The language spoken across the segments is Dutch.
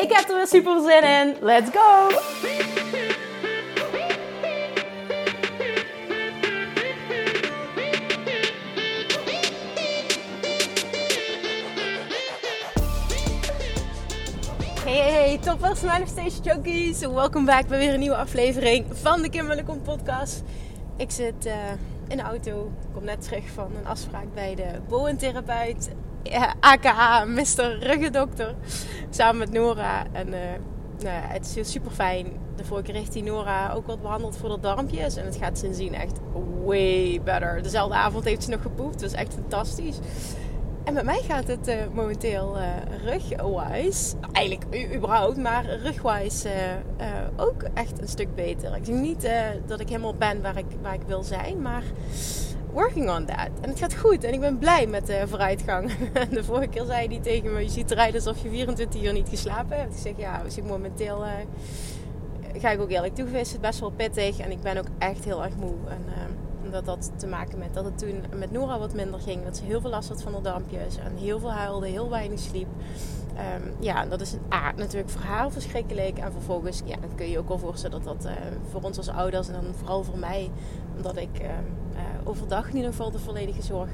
Ik heb er weer super zin in. Let's go! Hey, hey, toppers, manifestation junkies. Welkom back bij weer een nieuwe aflevering van de Kim Kom podcast. Ik zit uh, in de auto. Ik kom net terug van een afspraak bij de boentherapeut. Ja, aka Mr. Ruggendokter. Samen met Nora. En uh, nou het is super fijn. De vorige keer die Nora ook wat behandeld voor de darmpjes. En het gaat sindsdien echt way better. Dezelfde avond heeft ze nog gepoept. Dat is echt fantastisch. En met mij gaat het uh, momenteel uh, rugwise, eigenlijk überhaupt, maar rugwise uh, ook echt een stuk beter. Ik denk niet dat ik helemaal ben waar ik, waar ik wil zijn, maar working on that. En het gaat goed en ik ben blij met de vooruitgang. de vorige keer zei hij tegen me, je ziet eruit alsof je 24 uur niet geslapen hebt. Ik zeg, ja, dus ik momenteel, ga ik ook eerlijk toegeven, is het best wel pittig en ik ben ook echt heel erg moe. En, dat had te maken met dat het toen met Nora wat minder ging. Dat ze heel veel last had van de dampjes. En heel veel huilde, heel weinig sliep. Um, ja, dat is A, natuurlijk voor haar verschrikkelijk. En vervolgens ja, dan kun je je ook wel voorstellen dat dat uh, voor ons als ouders... en dan vooral voor mij, omdat ik uh, uh, overdag in ieder geval de volledige zorg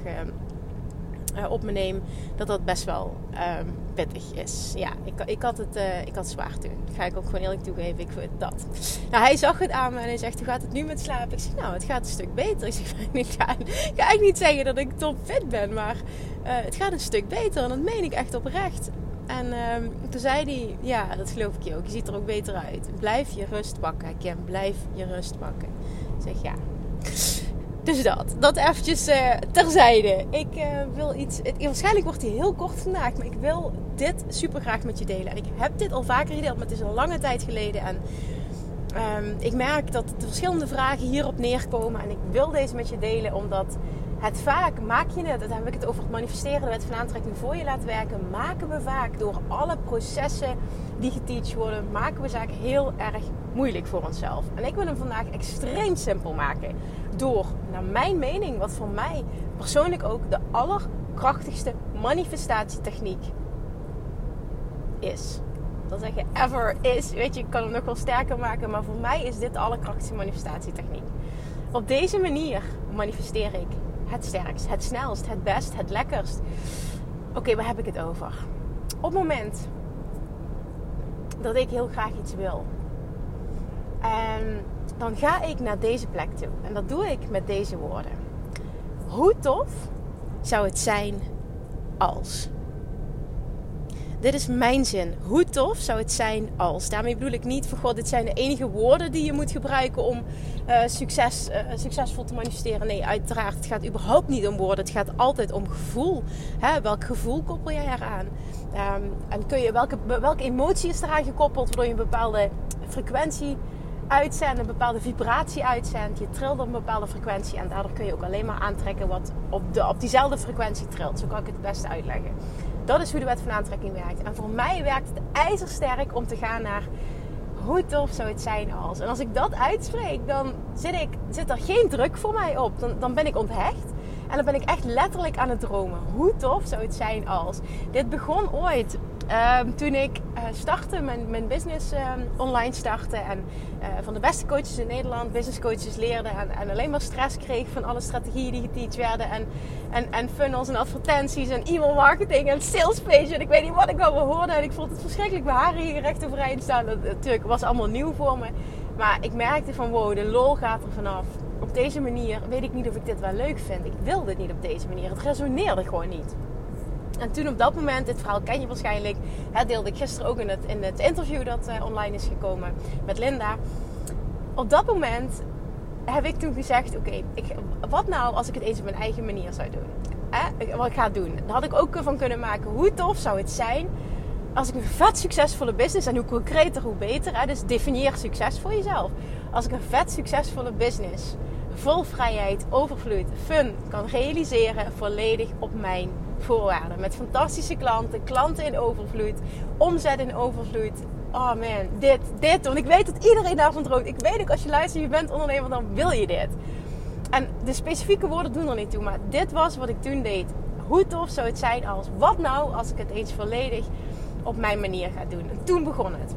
uh, op me neem, dat dat best wel um, pittig is. Ja, ik, ik, had het uh, ik had zwaar toen. Ga ik ook gewoon eerlijk toegeven. Ik vind dat. Nou, hij zag het aan me en hij zegt: Hoe gaat het nu met slapen? Ik zeg: Nou, het gaat een stuk beter. Ik zeg: Ik ga, ik eigenlijk niet zeggen dat ik top fit ben, maar uh, het gaat een stuk beter. En dat meen ik echt oprecht. En um, toen zei hij: Ja, dat geloof ik je ook. Je ziet er ook beter uit. Blijf je rust pakken, Kim. Blijf je rust pakken. Ik zeg: Ja. Dus dat. Dat eventjes uh, terzijde. Ik uh, wil iets... Het, waarschijnlijk wordt hij heel kort vandaag. Maar ik wil dit super graag met je delen. En ik heb dit al vaker gedeeld. Maar het is een lange tijd geleden. En um, ik merk dat de verschillende vragen hierop neerkomen. En ik wil deze met je delen. Omdat het vaak... Maak je het... Dan heb ik het over het manifesteren. De wet van aantrekking voor je laat werken. Maken we vaak door alle processen die geteacht worden. Maken we zaken heel erg moeilijk voor onszelf. En ik wil hem vandaag extreem simpel maken door, naar mijn mening, wat voor mij persoonlijk ook de allerkrachtigste manifestatietechniek is. Dat zeg je ever is. Weet je, ik kan hem nog wel sterker maken, maar voor mij is dit de allerkrachtigste manifestatietechniek. Op deze manier manifesteer ik het sterkst, het snelst, het best, het lekkerst. Oké, waar heb ik het over? Op het moment dat ik heel graag iets wil. En dan ga ik naar deze plek toe. En dat doe ik met deze woorden. Hoe tof zou het zijn als. Dit is mijn zin. Hoe tof zou het zijn als. Daarmee bedoel ik niet van god, dit zijn de enige woorden die je moet gebruiken om uh, succes, uh, succesvol te manifesteren. Nee, uiteraard. Het gaat überhaupt niet om woorden. Het gaat altijd om gevoel. Hè? Welk gevoel koppel jij eraan? Um, en kun je, welke, welke emotie is eraan gekoppeld waardoor je een bepaalde frequentie uitzendt, een bepaalde vibratie uitzendt. Je trilt op een bepaalde frequentie en daardoor kun je ook alleen maar aantrekken wat op, de, op diezelfde frequentie trilt. Zo kan ik het beste uitleggen. Dat is hoe de wet van aantrekking werkt. En voor mij werkt het ijzersterk om te gaan naar hoe tof zou het zijn als. En als ik dat uitspreek, dan zit, ik, zit er geen druk voor mij op. Dan, dan ben ik onthecht. En dan ben ik echt letterlijk aan het dromen. Hoe tof zou het zijn als. Dit begon ooit Um, toen ik uh, startte, mijn, mijn business um, online startte en uh, van de beste coaches in Nederland business coaches leerde en, en, alleen maar stress kreeg van alle strategieën die geteacht werden en, en, en funnels en advertenties en e-mail marketing en sales page en ik weet niet wat ik allemaal hoorde en ik vond het verschrikkelijk mijn haren hier recht overeind staan. Dat natuurlijk was allemaal nieuw voor me, maar ik merkte van wow, de lol gaat er vanaf. Op deze manier weet ik niet of ik dit wel leuk vind. Ik wil dit niet op deze manier. Het resoneerde gewoon niet. En toen op dat moment, dit verhaal ken je waarschijnlijk, hè, deelde ik gisteren ook in het, in het interview dat uh, online is gekomen met Linda. Op dat moment heb ik toen gezegd: Oké, wat nou als ik het eens op mijn eigen manier zou doen? Hè? Wat ik ga doen. Daar had ik ook van kunnen maken. Hoe tof zou het zijn als ik een vet succesvolle business, en hoe concreter, hoe beter. Hè, dus definieer succes voor jezelf. Als ik een vet succesvolle business, vol vrijheid, overvloed, fun kan realiseren, volledig op mijn voorwaarden. Met fantastische klanten, klanten in overvloed, omzet in overvloed. Oh man, dit, dit. Want ik weet dat iedereen daarvan droomt. Ik weet ook als je luistert, je bent ondernemer, dan wil je dit. En de specifieke woorden doen er niet toe, maar dit was wat ik toen deed. Hoe tof zou het zijn als, wat nou als ik het eens volledig op mijn manier ga doen? En toen begon het.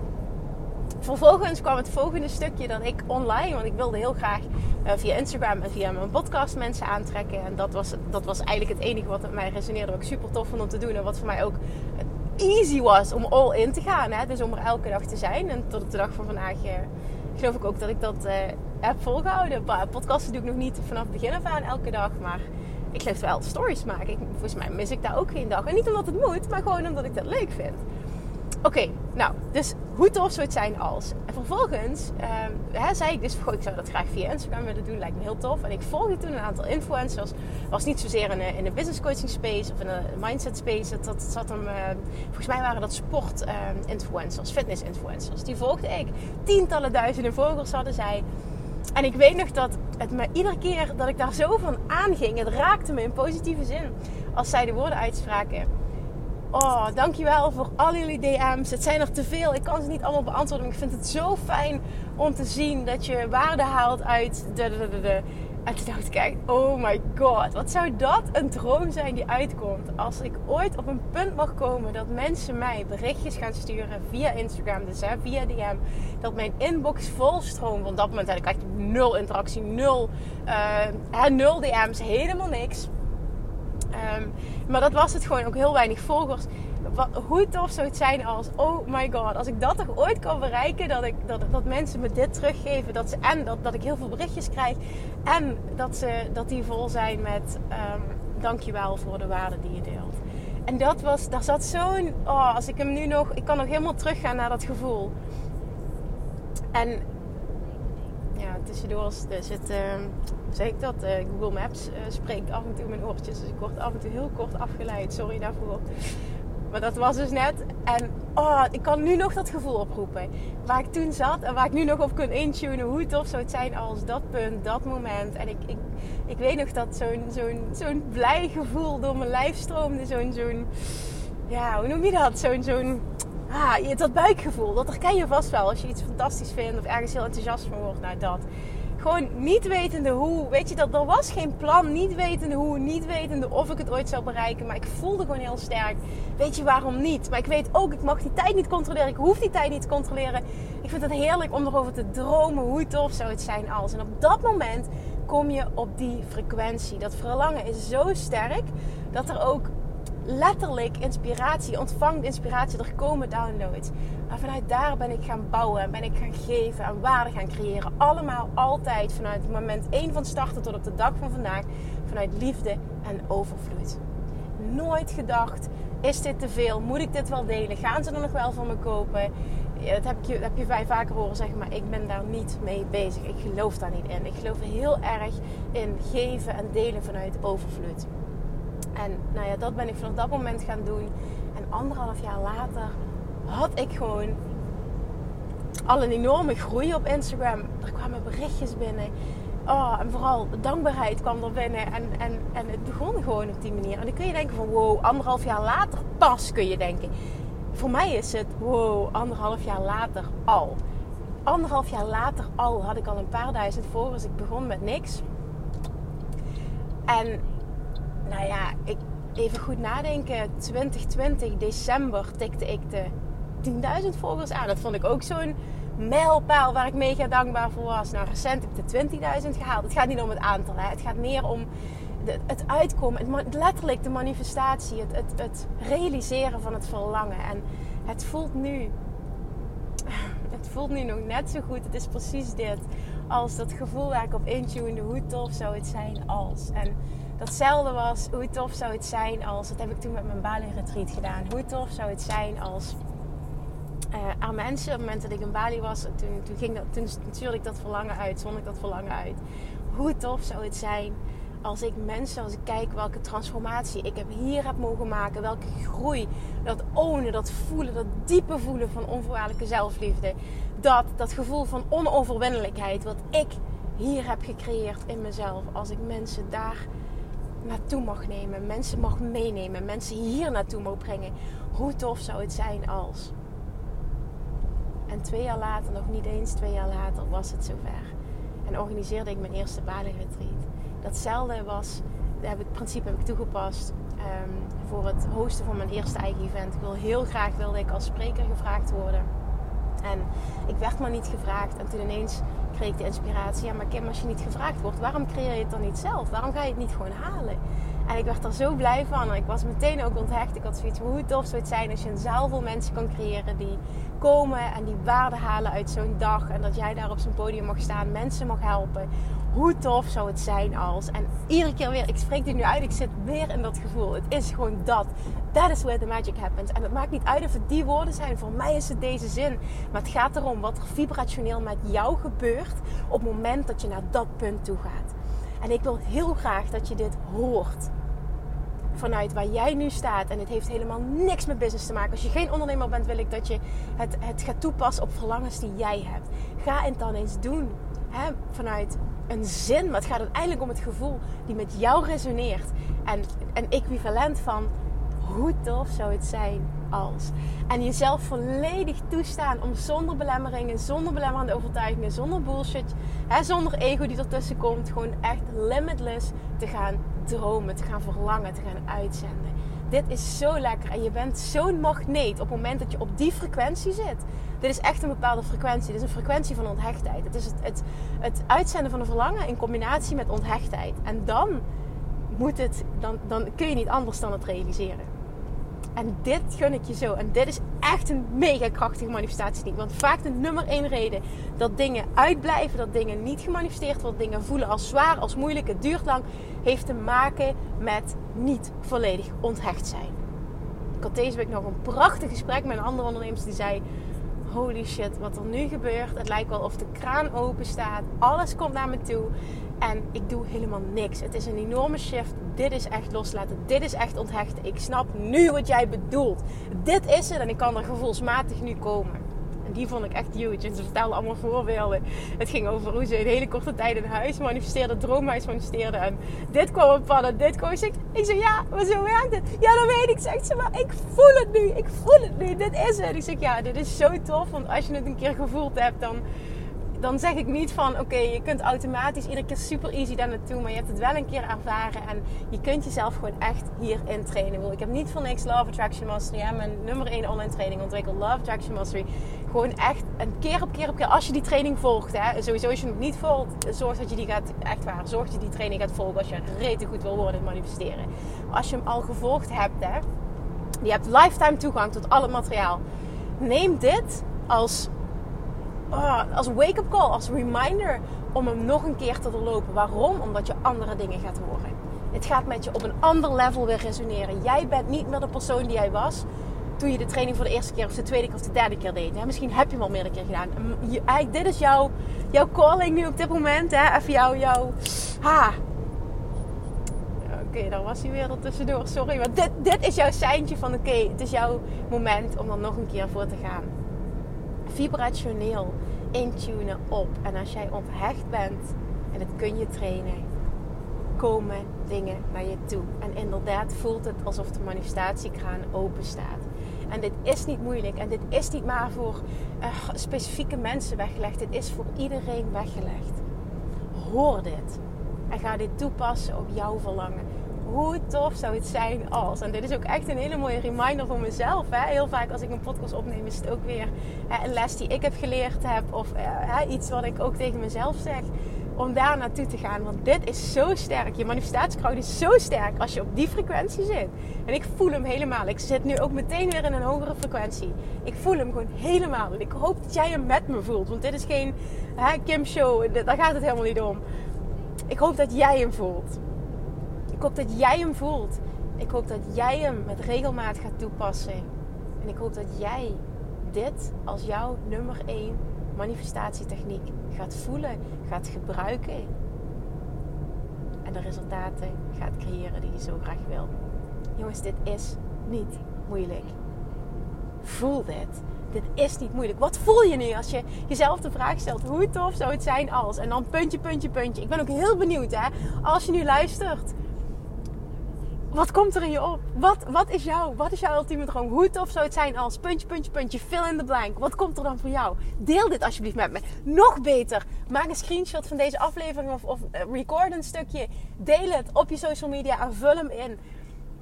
Vervolgens kwam het volgende stukje dat ik online, want ik wilde heel graag uh, via Instagram en via mijn podcast mensen aantrekken. En dat was, dat was eigenlijk het enige wat mij resoneerde, wat ik super tof vond om te doen. En wat voor mij ook easy was om all in te gaan. Hè? Dus om er elke dag te zijn. En tot de dag van vandaag uh, geloof ik ook dat ik dat uh, heb volgehouden. Podcasten doe ik nog niet vanaf het begin af aan elke dag. Maar ik geloof wel stories maken. Ik, volgens mij mis ik daar ook geen dag. En niet omdat het moet, maar gewoon omdat ik dat leuk vind. Oké, nou, dus hoe tof zou het zijn als. En vervolgens ehm, hè, zei ik dus, goh, ik zou dat graag via Instagram willen doen, lijkt me heel tof. En ik volgde toen een aantal influencers. Was niet zozeer in, in de business coaching space of in de mindset space. Dat, zat hem, uh, volgens mij waren dat sport uh, influencers, fitness influencers. Die volgde ik. Tientallen duizenden volgers hadden zij. En ik weet nog dat het me iedere keer dat ik daar zo van aanging, het raakte me in positieve zin. Als zij de woorden uitspraken Oh, dankjewel voor al jullie DM's. Het zijn er te veel. Ik kan ze niet allemaal beantwoorden. Maar ik vind het zo fijn om te zien dat je waarde haalt uit de, de, de, de. Oh my god. Wat zou dat een droom zijn die uitkomt. Als ik ooit op een punt mag komen dat mensen mij berichtjes gaan sturen via Instagram. Dus hè, via DM. Dat mijn inbox vol stroomt. Want op dat moment had ik echt nul interactie. Nul, uh, nul DM's. Helemaal niks. Ehm, maar dat was het gewoon. Ook heel weinig volgers. Wat, hoe tof zou het zijn als, oh my god, als ik dat toch ooit kan bereiken, dat, ik, dat, dat mensen me dit teruggeven. Dat ze, en dat, dat ik heel veel berichtjes krijg. En dat, ze, dat die vol zijn met um, dankjewel voor de waarde die je deelt. En dat was, daar zat zo'n, oh, als ik hem nu nog, ik kan nog helemaal teruggaan naar dat gevoel. En ja, tussendoor het, uh, zeg ik dat, uh, Google Maps uh, spreekt af en toe mijn oortjes. Dus ik word af en toe heel kort afgeleid. Sorry daarvoor. Maar dat was dus net. En oh, ik kan nu nog dat gevoel oproepen. Waar ik toen zat en waar ik nu nog op kan intunen. Hoe tof zou het zijn als dat punt, dat moment. En ik, ik, ik weet nog dat zo'n zo'n zo'n blij gevoel door mijn lijf stroomde. Zo'n, zo'n ja, hoe noem je dat? Zo'n, zo'n ah, dat buikgevoel. Dat herken je vast wel als je iets fantastisch vindt of ergens heel enthousiast van wordt. Nou, dat. Gewoon niet wetende hoe. Weet je, dat er was geen plan. Niet wetende hoe. Niet wetende of ik het ooit zou bereiken. Maar ik voelde gewoon heel sterk. Weet je waarom niet? Maar ik weet ook, ik mag die tijd niet controleren. Ik hoef die tijd niet te controleren. Ik vind het heerlijk om erover te dromen. Hoe tof zou het zijn als. En op dat moment kom je op die frequentie. Dat verlangen is zo sterk dat er ook letterlijk inspiratie, ontvangt inspiratie. Er komen downloads. Maar vanuit daar ben ik gaan bouwen en ben ik gaan geven en waarde gaan creëren. Allemaal altijd vanuit het moment 1 van starten tot op de dag van vandaag. Vanuit liefde en overvloed. Nooit gedacht, is dit te veel? Moet ik dit wel delen? Gaan ze er nog wel van me kopen? Dat heb je, dat heb je vaker horen zeggen, maar ik ben daar niet mee bezig. Ik geloof daar niet in. Ik geloof heel erg in geven en delen vanuit overvloed. En nou ja, dat ben ik vanaf dat moment gaan doen. En anderhalf jaar later had ik gewoon al een enorme groei op Instagram. Er kwamen berichtjes binnen. Oh, en vooral dankbaarheid kwam er binnen. En, en, en het begon gewoon op die manier. En dan kun je denken van wow, anderhalf jaar later pas kun je denken. Voor mij is het wow, anderhalf jaar later al. Anderhalf jaar later al had ik al een paar duizend volgers. Ik begon met niks. En nou ja, ik, even goed nadenken. 2020, december, tikte ik de 10.000 volgers aan. Dat vond ik ook zo'n mijlpaal waar ik mega dankbaar voor was. Nou, recent heb ik de 20.000 gehaald. Het gaat niet om het aantal, hè. het gaat meer om de, het uitkomen, het, letterlijk de manifestatie, het, het, het realiseren van het verlangen. En het voelt nu het voelt nu nog net zo goed. Het is precies dit. Als dat gevoel waar ik op intune. Hoe tof zou het zijn als. En datzelfde was, hoe tof zou het zijn als, dat heb ik toen met mijn Bali retreat gedaan. Hoe tof zou het zijn als uh, aan mensen, op het moment dat ik in Bali was, toen, toen, ging dat, toen stuurde dat verlangen uit, zond ik dat verlangen uit. Hoe tof zou het zijn als ik mensen, als ik kijk welke transformatie ik heb hier heb mogen maken, welke groei, dat ownen, dat voelen, dat diepe voelen van onvoorwaardelijke zelfliefde, dat, dat gevoel van onoverwinnelijkheid, wat ik hier heb gecreëerd in mezelf, als ik mensen daar naartoe mag nemen, mensen mag meenemen, mensen hier naartoe mag brengen, hoe tof zou het zijn als. En twee jaar later, nog niet eens twee jaar later, was het zover. En organiseerde ik mijn eerste Bali-retreat. Datzelfde was, heb ik, principe heb ik toegepast um, voor het hosten van mijn eerste eigen event. Ik wil heel graag wilde ik als spreker gevraagd worden. En ik werd maar niet gevraagd. En toen ineens kreeg ik de inspiratie. Ja, maar Kim, als je niet gevraagd wordt, waarom creëer je het dan niet zelf? Waarom ga je het niet gewoon halen? En ik werd er zo blij van. Ik was meteen ook onthecht. Ik had zoiets hoe tof zou het zijn als je een zaal vol mensen kan creëren die komen en die waarde halen uit zo'n dag. En dat jij daar op zo'n podium mag staan, mensen mag helpen. Hoe tof zou het zijn als. En iedere keer weer, ik spreek dit nu uit, ik zit weer in dat gevoel. Het is gewoon dat. That is where the magic happens. En het maakt niet uit of het die woorden zijn. Voor mij is het deze zin. Maar het gaat erom wat er vibrationeel met jou gebeurt op het moment dat je naar dat punt toe gaat. En ik wil heel graag dat je dit hoort vanuit waar jij nu staat. En het heeft helemaal niks met business te maken. Als je geen ondernemer bent, wil ik dat je het, het gaat toepassen op verlangens die jij hebt. Ga het dan eens doen. Vanuit een zin. Maar het gaat uiteindelijk om het gevoel die met jou resoneert. En een equivalent van hoe tof zou het zijn als. En jezelf volledig toestaan om zonder belemmeringen, zonder belemmerende overtuigingen, zonder bullshit, hè, zonder ego die ertussen komt, gewoon echt limitless te gaan dromen, te gaan verlangen, te gaan uitzenden. Dit is zo lekker en je bent zo'n magneet op het moment dat je op die frequentie zit. Dit is echt een bepaalde frequentie. Dit is een frequentie van onthechtheid. Het is het, het, het uitzenden van een verlangen in combinatie met onthechtheid. En dan, moet het, dan, dan kun je niet anders dan het realiseren. En dit gun ik je zo. En dit is echt een mega krachtige manifestatie. Want vaak de nummer één reden dat dingen uitblijven, dat dingen niet gemanifesteerd worden, dingen voelen als zwaar, als moeilijk, het duurt lang, heeft te maken met niet volledig onthecht zijn. Ik had deze week nog een prachtig gesprek met een andere ondernemer die zei: Holy shit, wat er nu gebeurt. Het lijkt wel of de kraan open staat. Alles komt naar me toe. En ik doe helemaal niks. Het is een enorme shift. Dit is echt loslaten. Dit is echt onthechten. Ik snap nu wat jij bedoelt. Dit is het en ik kan er gevoelsmatig nu komen. En die vond ik echt huge. En ze vertelde allemaal voorbeelden. Het ging over hoe ze in hele korte tijd een huis manifesteerde, een droomhuis manifesteerde. En dit kwam op padden, dit kwam. Ik, ik zei, ja, maar zo werkt het. Ja, dat weet ik. Zegt ze, maar ik voel het nu. Ik voel het nu. Dit is het. Ik zeg, ja, dit is zo tof. Want als je het een keer gevoeld hebt, dan dan zeg ik niet van oké, je kunt automatisch iedere keer super easy daar naartoe, maar je hebt het wel een keer ervaren en je kunt jezelf gewoon echt hierin trainen. Ik heb niet voor niks Love Attraction Mastery, mijn nummer 1 online training ontwikkeld, Love Attraction Mastery. Gewoon echt een keer op keer op keer, als je die training volgt, hè, sowieso als je het niet volgt, zorg dat je die gaat, echt waar, zorg dat je die training gaat volgen als je rete goed wil worden in manifesteren. als je hem al gevolgd hebt, hè, je hebt lifetime toegang tot al het materiaal. Neem dit als oh, als wake-up call, als reminder om hem nog een keer te doorlopen. Waarom? Omdat je andere dingen gaat horen. Het gaat met je op een ander level weer resoneren. Jij bent niet meer de persoon die jij was toen je de training voor de eerste keer of de tweede keer of de derde keer deed. Misschien heb je hem al meerdere keer gedaan. Je, dit is jouw, jouw calling nu op dit moment. Hè? Even jouw, jouw ha. Oké, dan was hij weer er tussendoor. Sorry, maar dit, dit is jouw seintje van oké, het is jouw moment om er nog een keer voor te gaan vibrationeel intunen op. En als jij onthecht bent, en dat kun je trainen, komen dingen naar je toe. En inderdaad voelt het alsof de manifestatiekraan open staat. En dit is niet moeilijk. En dit is niet maar voor uh, specifieke mensen weggelegd. Dit is voor iedereen weggelegd. Hoor dit. En ga dit toepassen op jouw verlangen hoe tof zou het zijn als. En dit is ook echt een hele mooie reminder voor mezelf. Hè? Heel vaak als ik een podcast opneem, is het ook weer een les die ik heb geleerd heb. Of eh, iets wat ik ook tegen mezelf zeg. Om daar naartoe te gaan. Want dit is zo sterk. Je manifestatiekracht is zo sterk als je op die frequentie zit. En ik voel hem helemaal. Ik zit nu ook meteen weer in een hogere frequentie. Ik voel hem gewoon helemaal. En ik hoop dat jij hem met me voelt. Want dit is geen hè, Kim show. Daar gaat het helemaal niet om. Ik hoop dat jij hem voelt. Ik hoop dat jij hem voelt. Ik hoop dat jij hem met regelmaat gaat toepassen. En ik hoop dat jij dit als jouw nummer 1 manifestatietechniek gaat voelen, gaat gebruiken. en de resultaten gaat creëren die je zo graag wil. Jongens, dit is niet moeilijk. Voel dit. Dit is niet moeilijk. Wat voel je nu als je jezelf de vraag stelt: hoe tof zou het zijn als? En dan puntje, puntje, puntje. Ik ben ook heel benieuwd, hè, als je nu luistert. Wat komt er in je op? Wat, wat is jouw, wat is jouw ultieme droom? Hoe tof zou het zijn als puntje, puntje, puntje, fill in the blank. Wat komt er dan voor jou? Deel dit alsjeblieft met me. Nog beter, maak een screenshot van deze aflevering of, of eh, record een stukje. Deel het op je social media en vul hem in.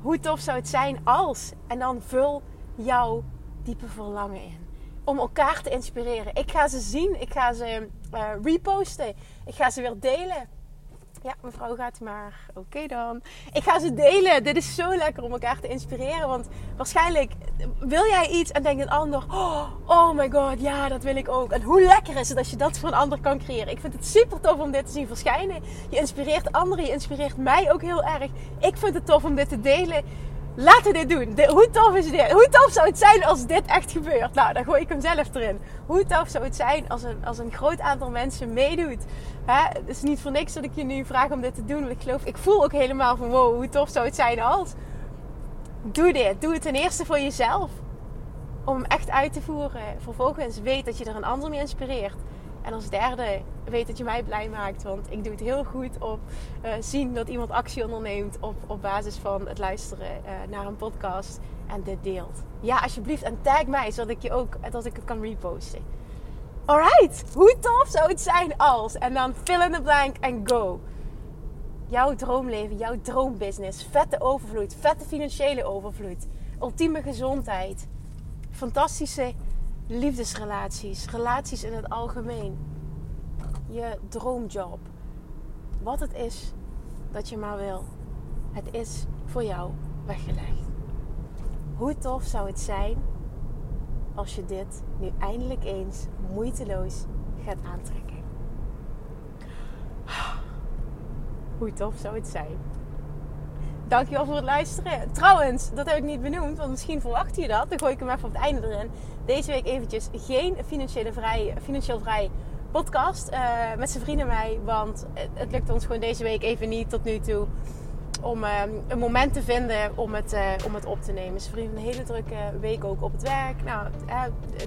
Hoe tof zou het zijn als? En dan vul jouw diepe verlangen in. Om elkaar te inspireren. Ik ga ze zien. Ik ga ze uh, reposten. Ik ga ze weer delen. Ja, mevrouw gaat maar. Oké dan. Ik ga ze delen. Dit is zo lekker om elkaar te inspireren. Want waarschijnlijk wil jij iets en denkt een ander: oh, oh my god, ja, dat wil ik ook. En hoe lekker is het als je dat voor een ander kan creëren? Ik vind het super tof om dit te zien verschijnen. Je inspireert anderen, je inspireert mij ook heel erg. Ik vind het tof om dit te delen. Laten we dit doen. hoe tof is dit? Hoe tof zou het zijn als dit echt gebeurt? Nou, dan gooi ik hem zelf erin. Hoe tof zou het zijn als een, als een groot aantal mensen meedoet? Hè? Het is niet voor niks dat ik je nu vraag om dit te doen. Want ik geloof, ik voel ook helemaal van wow, hoe tof zou het zijn als. Doe dit. Doe het ten eerste voor jezelf. Om hem echt uit te voeren. Vervolgens weet dat je er een ander mee inspireert. En als derde, weet dat je mij blij maakt. Want ik doe het heel goed op uh, zien dat iemand actie onderneemt op, op basis van het luisteren uh, naar een podcast en dit deelt. Ja, alsjeblieft. En tag mij, zodat ik je ook dat ik het kan reposten. Alright, hoe tof zou het zijn als? En dan fill in the blank en go. Jouw droomleven, jouw droombusiness, vette overvloed, vette financiële overvloed, ultieme gezondheid, fantastische liefdesrelaties, relaties in het algemeen, je droomjob, wat het is dat je maar wil, het is voor jou weggelegd. Hoe tof zou het zijn als je dit nu eindelijk eens moeiteloos gaat aantrekken? Hoe tof zou het zijn? Dankjewel voor het luisteren. Trouwens, dat heb ik niet benoemd, want misschien verwacht je dat. Dan gooi ik hem even op het einde erin. Deze week eventjes geen financiële vrij, financieel vrij podcast uh, met zijn vrienden mij. Want het, lukt ons gewoon deze week even niet tot nu toe om uh, een moment te vinden om het, uh, om het op te nemen. Zijn vrienden een hele drukke week ook op het werk. Nou,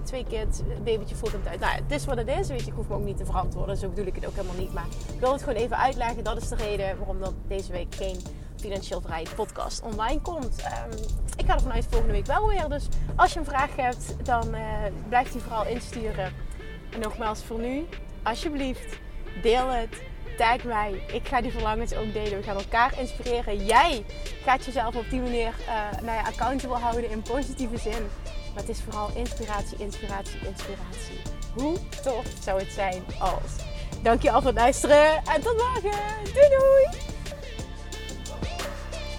twee kids, een babytje voelt hem uit. Nou, het is wat het is. Weet je, ik hoef me ook niet te verantwoorden. Zo bedoel ik het ook helemaal niet. Maar ik wil het gewoon even uitleggen. Dat is de reden waarom dat deze week geen Financieel Vrij podcast online komt. Um, ik ga er vanuit volgende week wel weer. Dus als je een vraag hebt, dan uh, blijf die vooral insturen. En nogmaals voor nu, alsjeblieft, deel het. Tag mij. Ik ga die verlangens ook delen. We gaan elkaar inspireren. Jij gaat jezelf op die manier uh, accountable houden in positieve zin. Maar het is vooral inspiratie, inspiratie, inspiratie. Hoe tof zou het zijn als. Dankjewel voor het luisteren en tot morgen. Doei doei!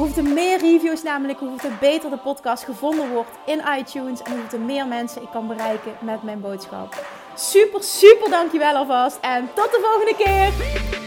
Hoeveel er meer reviews namelijk, hoeveel beter de podcast gevonden wordt in iTunes. En hoeveel meer mensen ik kan bereiken met mijn boodschap. Super, super dankjewel alvast. En tot de volgende keer.